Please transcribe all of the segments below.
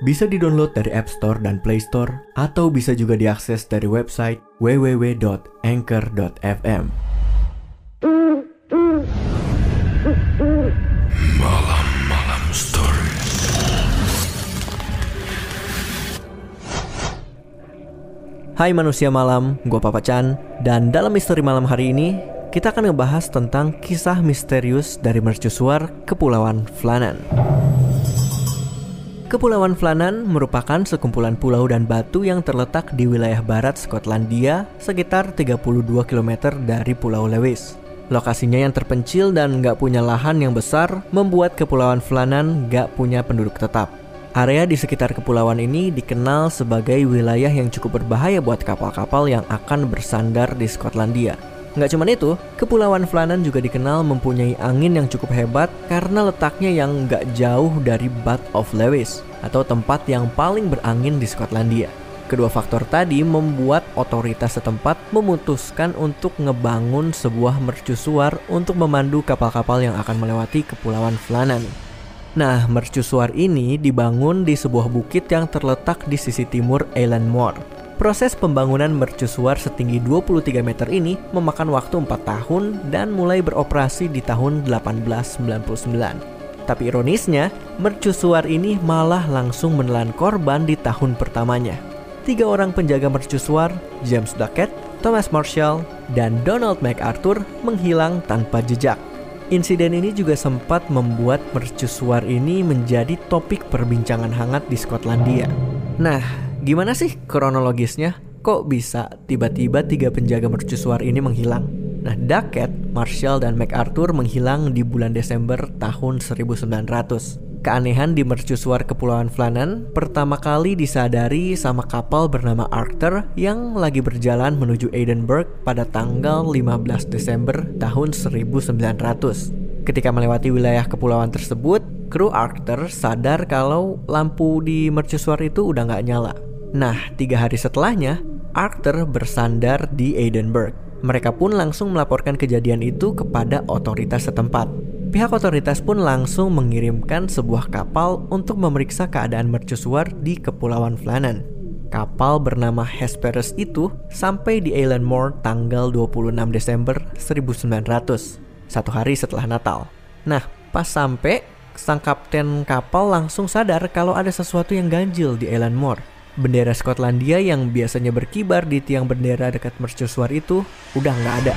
Bisa di-download dari App Store dan Play Store atau bisa juga diakses dari website www.anchor.fm. Malam-malam story. Hai manusia malam, gue Papa Chan Dan dalam misteri malam hari ini Kita akan ngebahas tentang kisah misterius dari mercusuar Kepulauan Flanan Kepulauan Flanan merupakan sekumpulan pulau dan batu yang terletak di wilayah barat Skotlandia sekitar 32 km dari Pulau Lewis. Lokasinya yang terpencil dan nggak punya lahan yang besar membuat Kepulauan Flanan nggak punya penduduk tetap. Area di sekitar kepulauan ini dikenal sebagai wilayah yang cukup berbahaya buat kapal-kapal yang akan bersandar di Skotlandia. Nggak cuma itu, Kepulauan Flanan juga dikenal mempunyai angin yang cukup hebat karena letaknya yang nggak jauh dari Bath of Lewis atau tempat yang paling berangin di Skotlandia. Kedua faktor tadi membuat otoritas setempat memutuskan untuk ngebangun sebuah mercusuar untuk memandu kapal-kapal yang akan melewati Kepulauan Flanan. Nah, mercusuar ini dibangun di sebuah bukit yang terletak di sisi timur Island Moor. Proses pembangunan mercusuar setinggi 23 meter ini memakan waktu 4 tahun dan mulai beroperasi di tahun 1899. Tapi ironisnya, mercusuar ini malah langsung menelan korban di tahun pertamanya. Tiga orang penjaga mercusuar, James Duckett, Thomas Marshall, dan Donald MacArthur menghilang tanpa jejak. Insiden ini juga sempat membuat mercusuar ini menjadi topik perbincangan hangat di Skotlandia. Nah, gimana sih kronologisnya? Kok bisa tiba-tiba tiga penjaga mercusuar ini menghilang? Nah, Duckett, Marshall, dan MacArthur menghilang di bulan Desember tahun 1900. Keanehan di mercusuar Kepulauan Flanan pertama kali disadari sama kapal bernama Arthur yang lagi berjalan menuju Edinburgh pada tanggal 15 Desember tahun 1900. Ketika melewati wilayah kepulauan tersebut, kru Arthur sadar kalau lampu di mercusuar itu udah nggak nyala. Nah, tiga hari setelahnya, Arthur bersandar di Edinburgh. Mereka pun langsung melaporkan kejadian itu kepada otoritas setempat. Pihak otoritas pun langsung mengirimkan sebuah kapal untuk memeriksa keadaan mercusuar di Kepulauan Flanan. Kapal bernama Hesperus itu sampai di Island Moor tanggal 26 Desember 1900, satu hari setelah Natal. Nah, pas sampai, sang kapten kapal langsung sadar kalau ada sesuatu yang ganjil di Island Moor. Bendera Skotlandia yang biasanya berkibar di tiang bendera dekat mercusuar itu udah nggak ada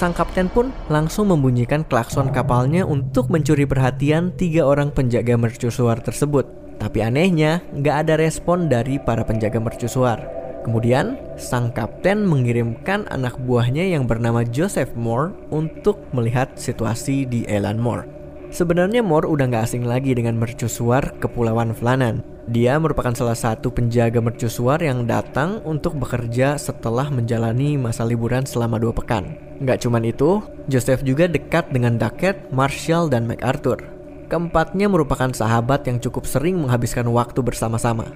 sang kapten pun langsung membunyikan klakson kapalnya untuk mencuri perhatian tiga orang penjaga mercusuar tersebut. Tapi anehnya, nggak ada respon dari para penjaga mercusuar. Kemudian, sang kapten mengirimkan anak buahnya yang bernama Joseph Moore untuk melihat situasi di Island Moore. Sebenarnya Moore udah nggak asing lagi dengan mercusuar Kepulauan Flanan. Dia merupakan salah satu penjaga mercusuar yang datang untuk bekerja setelah menjalani masa liburan selama dua pekan. Nggak cuman itu, Joseph juga dekat dengan Duckett, Marshall, dan MacArthur. Keempatnya merupakan sahabat yang cukup sering menghabiskan waktu bersama-sama.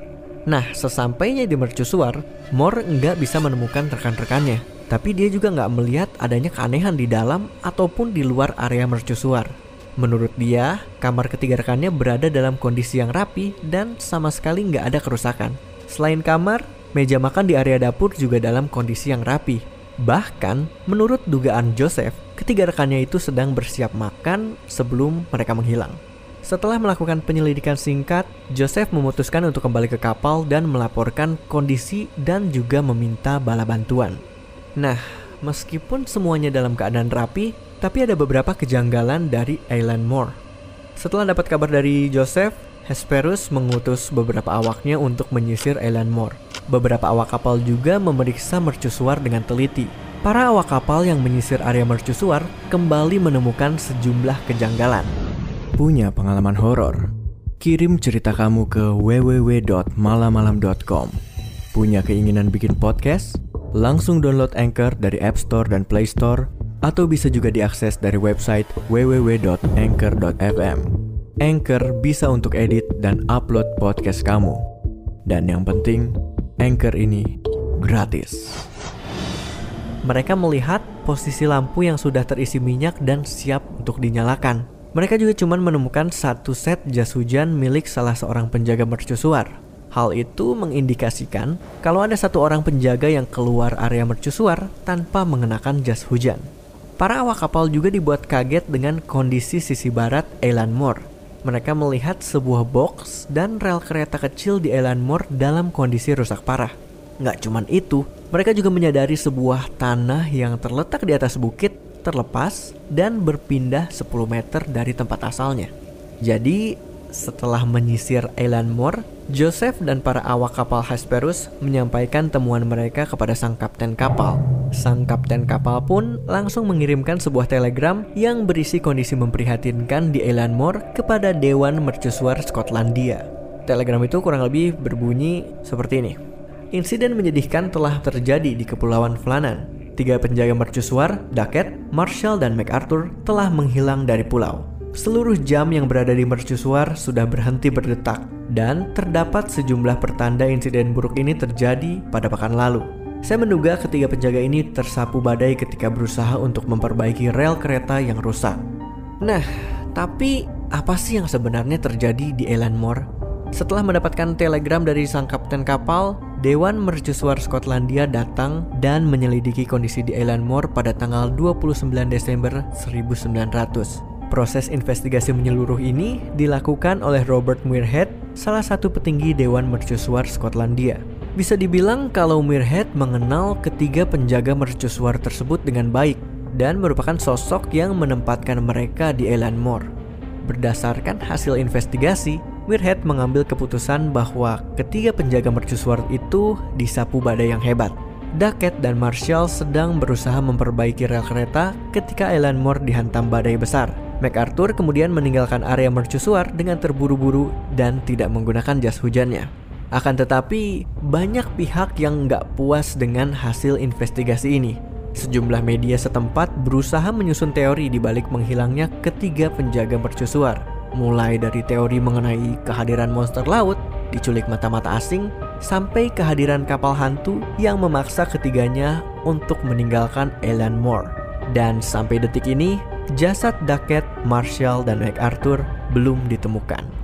Nah, sesampainya di mercusuar, Moore nggak bisa menemukan rekan-rekannya. Tapi dia juga nggak melihat adanya keanehan di dalam ataupun di luar area mercusuar. Menurut dia, kamar ketiga rekannya berada dalam kondisi yang rapi dan sama sekali nggak ada kerusakan. Selain kamar, meja makan di area dapur juga dalam kondisi yang rapi. Bahkan, menurut dugaan Joseph, ketiga rekannya itu sedang bersiap makan sebelum mereka menghilang. Setelah melakukan penyelidikan singkat, Joseph memutuskan untuk kembali ke kapal dan melaporkan kondisi dan juga meminta bala bantuan. Nah, meskipun semuanya dalam keadaan rapi, tapi ada beberapa kejanggalan dari Island Moor. Setelah dapat kabar dari Joseph, Hesperus mengutus beberapa awaknya untuk menyisir Island Moor. Beberapa awak kapal juga memeriksa mercusuar dengan teliti. Para awak kapal yang menyisir area mercusuar kembali menemukan sejumlah kejanggalan. Punya pengalaman horor? Kirim cerita kamu ke www.malamalam.com. Punya keinginan bikin podcast? Langsung download Anchor dari App Store dan Play Store atau bisa juga diakses dari website www.anchor.fm. Anchor bisa untuk edit dan upload podcast kamu. Dan yang penting, Anchor ini gratis. Mereka melihat posisi lampu yang sudah terisi minyak dan siap untuk dinyalakan. Mereka juga cuma menemukan satu set jas hujan milik salah seorang penjaga mercusuar. Hal itu mengindikasikan kalau ada satu orang penjaga yang keluar area mercusuar tanpa mengenakan jas hujan. Para awak kapal juga dibuat kaget dengan kondisi sisi barat Island Moor. Mereka melihat sebuah box dan rel kereta kecil di Island Moor dalam kondisi rusak parah. Nggak cuman itu, mereka juga menyadari sebuah tanah yang terletak di atas bukit terlepas dan berpindah 10 meter dari tempat asalnya. Jadi, setelah menyisir Island Moor, Joseph dan para awak kapal Hesperus menyampaikan temuan mereka kepada sang kapten kapal. Sang kapten kapal pun langsung mengirimkan sebuah telegram yang berisi kondisi memprihatinkan di Island Moor kepada Dewan Mercusuar Skotlandia. Telegram itu kurang lebih berbunyi seperti ini. Insiden menyedihkan telah terjadi di Kepulauan Flanan. Tiga penjaga mercusuar, Duckett, Marshall, dan MacArthur telah menghilang dari pulau. Seluruh jam yang berada di mercusuar sudah berhenti berdetak dan terdapat sejumlah pertanda insiden buruk ini terjadi pada pekan lalu. Saya menduga ketiga penjaga ini tersapu badai ketika berusaha untuk memperbaiki rel kereta yang rusak. Nah, tapi apa sih yang sebenarnya terjadi di Elan Moor? Setelah mendapatkan telegram dari sang kapten kapal, Dewan Mercusuar Skotlandia datang dan menyelidiki kondisi di Elan Moor pada tanggal 29 Desember 1900. Proses investigasi menyeluruh ini dilakukan oleh Robert Muirhead, salah satu petinggi Dewan Mercusuar Skotlandia. Bisa dibilang kalau Muirhead mengenal ketiga penjaga mercusuar tersebut dengan baik dan merupakan sosok yang menempatkan mereka di Elan Moor. Berdasarkan hasil investigasi, Muirhead mengambil keputusan bahwa ketiga penjaga mercusuar itu disapu badai yang hebat. Duckett dan Marshall sedang berusaha memperbaiki rel kereta ketika Elan Moor dihantam badai besar. MacArthur kemudian meninggalkan area mercusuar dengan terburu-buru dan tidak menggunakan jas hujannya. Akan tetapi, banyak pihak yang nggak puas dengan hasil investigasi ini. Sejumlah media setempat berusaha menyusun teori di balik menghilangnya ketiga penjaga mercusuar, mulai dari teori mengenai kehadiran monster laut, diculik mata-mata asing, sampai kehadiran kapal hantu yang memaksa ketiganya untuk meninggalkan Elan Moor. Dan sampai detik ini, jasad Duckett, Marshall, dan MacArthur belum ditemukan.